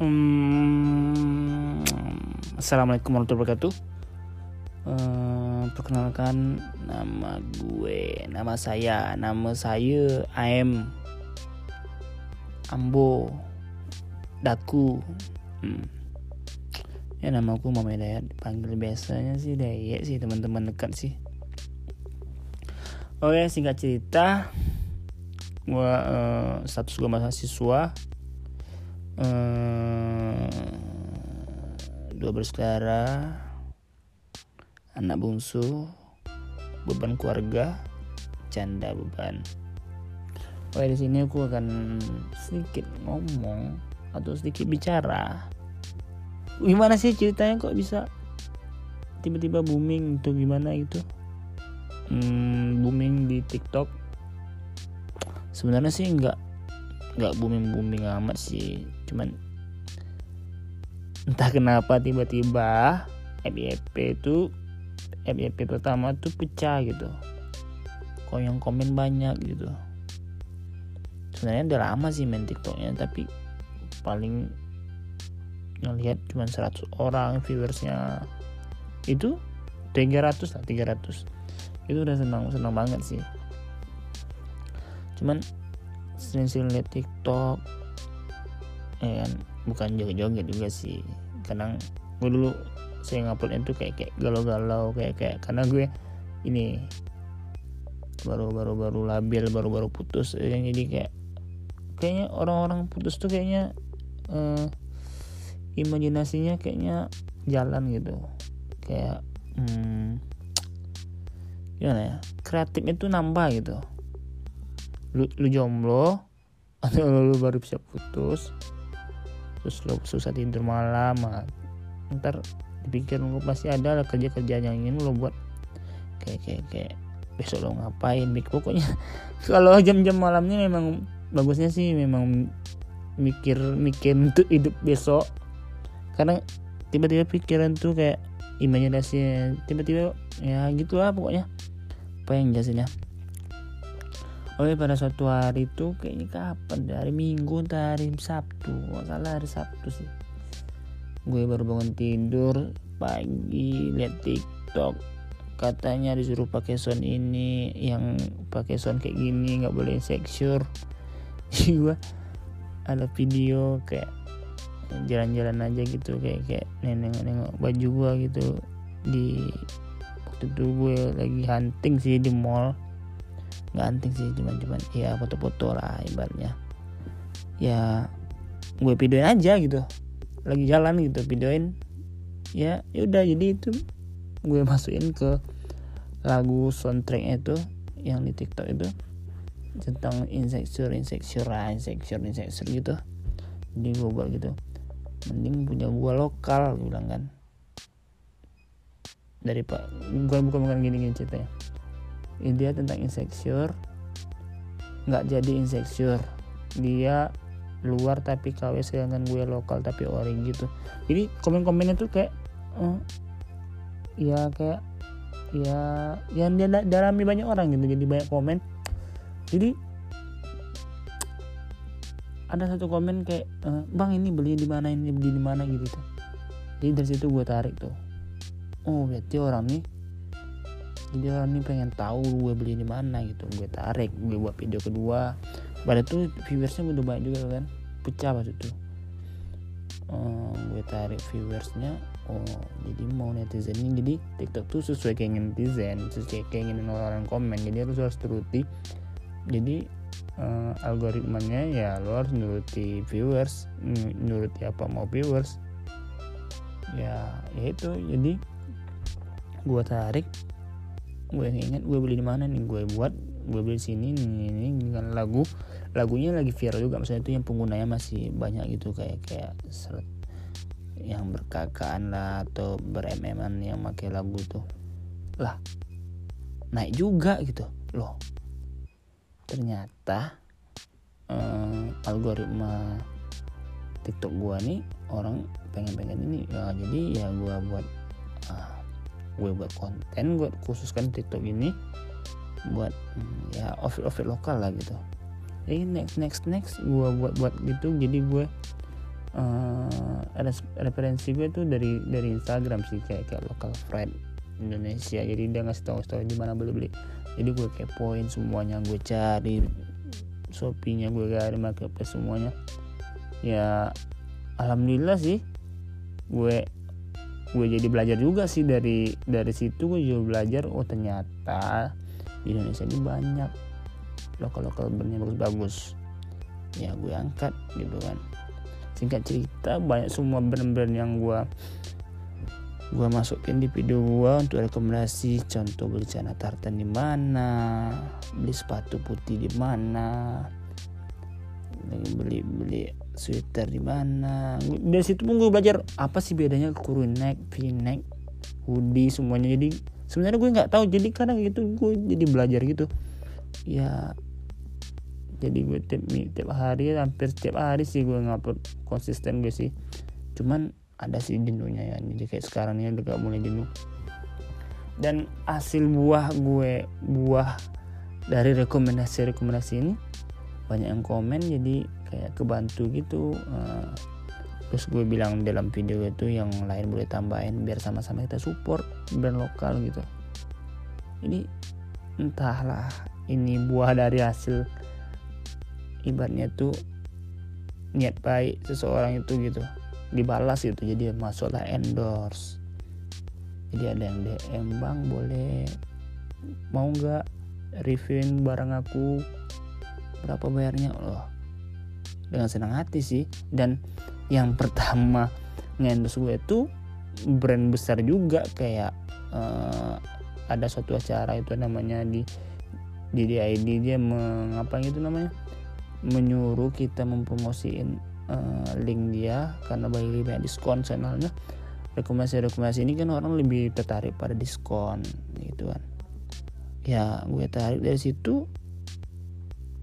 Hmm, Assalamualaikum warahmatullahi wabarakatuh. Uh, perkenalkan nama gue, nama saya, nama saya AM Ambo Daku. Hmm. Ya nama aku Mama Dayat, panggil biasanya sih Dayat sih teman-teman dekat sih. Oke singkat cerita, gue uh, status gue mahasiswa uh, dua bersaudara anak bungsu beban keluarga canda beban. Oke di sini aku akan sedikit ngomong atau sedikit bicara. Gimana sih ceritanya kok bisa tiba-tiba booming atau gimana gitu? Hmm, booming di TikTok. Sebenarnya sih nggak nggak booming booming amat sih. Cuman entah kenapa tiba-tiba FYP itu FYP pertama tuh pecah gitu. Kok yang komen banyak gitu. Sebenarnya udah lama sih main tiktoknya tapi paling ngelihat cuma 100 orang viewersnya. Itu 300 lah 300 itu udah senang senang banget sih. Cuman sering-sering lihat tiktok. Ya kan? Bukan joget-joget juga sih. Kadang gue dulu saya nguploadnya tuh kayak kayak galau-galau kayak kayak karena gue ini baru baru baru labil baru baru putus yang jadi kayak kayaknya orang-orang putus tuh kayaknya uh, imajinasinya kayaknya jalan gitu. Kayak hmm, gimana ya? Kreatifnya tuh nambah gitu lu, lu jomblo atau lu baru bisa putus terus lu susah tidur malam nah, ntar dipikir lu pasti ada lah kerja kerjaan yang ingin lo buat. Kayak kayak kayak besok lo ngapain Mik? Pokoknya kalau jam-jam malamnya memang bagusnya sih memang mikir mikir untuk hidup besok. Karena tiba-tiba pikiran tuh kayak imajinasinya tiba-tiba ya gitulah pokoknya. Apa yang jelasin ya Oke pada suatu hari itu kayaknya kapan dari minggu entah hari Sabtu. Nggak salah hari Sabtu sih. Gue baru bangun tidur pagi lihat TikTok. Katanya disuruh pakai sound ini yang pakai sound kayak gini nggak boleh insecure gue ada video kayak jalan-jalan aja gitu kayak kayak nengok-nengok baju gua gitu. Di waktu itu gue lagi hunting sih di mall nggak hunting sih cuman cuman ya foto-foto lah ibaratnya. Ya gue videoin aja gitu. Lagi jalan gitu videoin. Ya yaudah jadi itu gue masukin ke lagu soundtracknya itu yang di TikTok itu tentang insecure insecure insecure insecure gitu. Jadi gue buat gitu. Mending punya gua lokal gue bilang kan. Dari pak gue bukan bukan gini gini ceritanya dia tentang insecure. Nggak jadi insecure. Dia luar tapi KW sedangkan gue lokal tapi orang gitu. Jadi komen-komennya tuh kayak oh, ya kayak ya yang dia dalami banyak orang gitu jadi banyak komen. Jadi ada satu komen kayak e, bang ini beli di mana ini beli di mana gitu jadi dari situ gue tarik tuh. Oh berarti orang nih orang nih pengen tahu gue beli di mana gitu. Gue tarik gue buat video kedua. Pada tuh viewersnya udah banyak juga kan pecah waktu itu. Uh, gue tarik viewersnya oh jadi mau netizen ini jadi TikTok tuh sesuai keinginan netizen sesuai keinginan orang-orang komen. Jadi harus harus turuti. Jadi uh, algoritmanya ya lo harus nuruti viewers nuruti apa mau viewers. Ya, ya itu. Jadi gue tarik gue ingat gue beli di mana nih? Gue buat gue beli sini nih ini dengan lagu lagunya lagi viral juga. Maksudnya itu yang penggunanya masih banyak gitu. Kayak kayak seret yang berkakaan lah atau berememan yang pakai lagu tuh. Lah naik juga gitu. Loh ternyata eh, algoritma TikTok gua nih orang pengen-pengen ini. Ya jadi ya gua buat gue buat konten gue khususkan TikTok ini buat hmm, ya outfit outfit lokal lah gitu. Jadi next next next gue buat buat gitu jadi gue uh, referensi gue tuh dari dari Instagram sih kayak kayak local friend Indonesia. Jadi dia ngasih tahu tahu di mana beli beli jadi gue kepoin semuanya gue cari shopee gue cari marketplace semuanya. Ya alhamdulillah sih gue gue jadi belajar juga sih dari dari situ gue juga belajar oh ternyata di Indonesia ini banyak lokal lokal yang bagus-bagus. Ya gue angkat gitu kan. Singkat cerita banyak semua brand-brand yang gue gue masukin di video gue untuk rekomendasi. Contoh beli celana tartan di mana beli sepatu putih di mana beli beli sweater di mana? Dari situ pun gue belajar apa sih bedanya kurun neck v-neck hoodie semuanya. Jadi sebenarnya gue nggak tahu. Jadi kadang gitu gue jadi belajar gitu. Ya jadi gue tiap tiap hari hampir setiap hari sih gue ngupload konsisten gue sih. Cuman ada sih jenuhnya ya. Jadi kayak sekarang ini udah gak mulai jenuh. Dan hasil buah gue buah dari rekomendasi rekomendasi ini banyak yang komen jadi kayak kebantu gitu. Uh, terus gue bilang dalam video itu yang lain boleh tambahin biar sama-sama kita support brand lokal gitu. Ini entahlah ini buah dari hasil ibaratnya tuh niat baik seseorang itu gitu. Dibalas gitu jadi masuklah endorse. Jadi ada yang DM bang boleh mau nggak reviewin barang aku berapa bayarnya? Loh dengan senang hati sih. Dan yang pertama ngendus gue itu brand besar juga. Kayak uh, ada suatu acara itu namanya di di DID dia mengapa gitu namanya? Menyuruh kita mempromosiin uh, link dia karena bagi banyak diskon channelnya. Rekomendasi-rekomendasi ini kan orang lebih tertarik pada diskon gitu kan. Ya gue tarik dari situ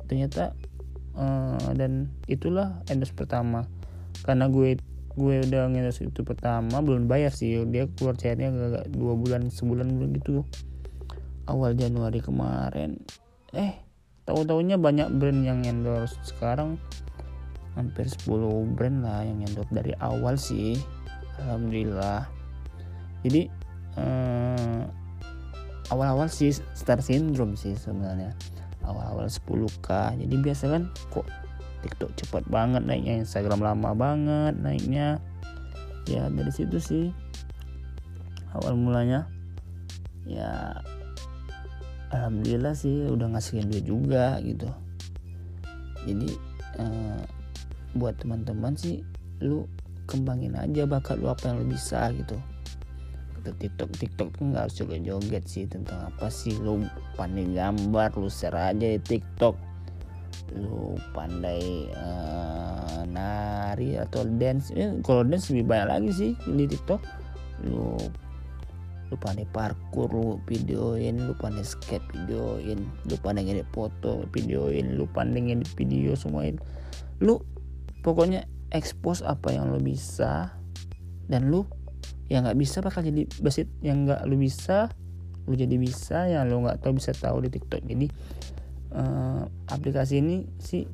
ternyata uh, dan itulah endorse pertama. Karena gue gue udah endorse itu pertama belum bayar sih. Dia keluar cairnya agak dua bulan sebulan gitu. Awal Januari kemarin. Eh tahu-tahunya banyak brand yang endorse sekarang. Hampir 10 brand lah yang endorse dari awal sih. Alhamdulillah. Jadi uh, awal-awal sih star syndrome sih sebenarnya awal-awal 10k jadi biasa kan kok TikTok cepat banget naiknya Instagram lama banget naiknya. Ya dari situ sih awal mulanya ya alhamdulillah sih udah ngasihin duit juga gitu. Jadi eh, buat teman-teman sih lu kembangin aja bakat lu apa yang lu bisa gitu ke TikTok TikTok tuh nggak harus joget joget sih tentang apa sih? Lu pandai gambar lu share aja di TikTok. Lu pandai uh, nari atau dance. Ya, kalau dance lebih banyak lagi sih di TikTok. Lu lu pandai parkour lu videoin lu pandai skate videoin lu pandai ngedit foto videoin lu pandai ngedit video semuain lu pokoknya expose apa yang lu bisa dan lu yang nggak bisa bakal jadi basit. Yang nggak lu bisa lu jadi bisa. Yang lu nggak tahu bisa tahu di TikTok. Jadi uh, aplikasi ini sih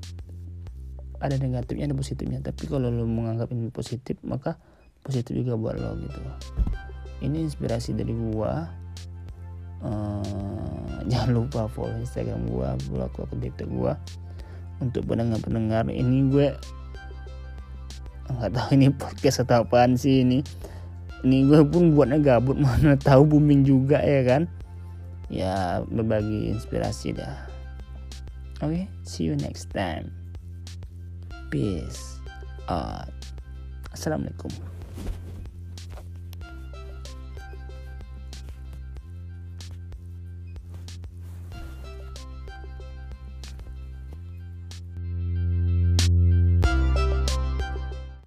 ada negatifnya ada positifnya. Tapi kalau lu menganggap ini positif maka positif juga buat lo gitu. Ini inspirasi dari gua. Uh, jangan lupa follow instagram gua follow akun tiktok gua. Untuk pendengar-pendengar ini gue nggak tahu ini podcast atau apaan sih ini ini gue pun buatnya gabut mana tahu booming juga ya kan? Ya berbagi inspirasi dah. Oke okay, see you next time. Peace out. Assalamualaikum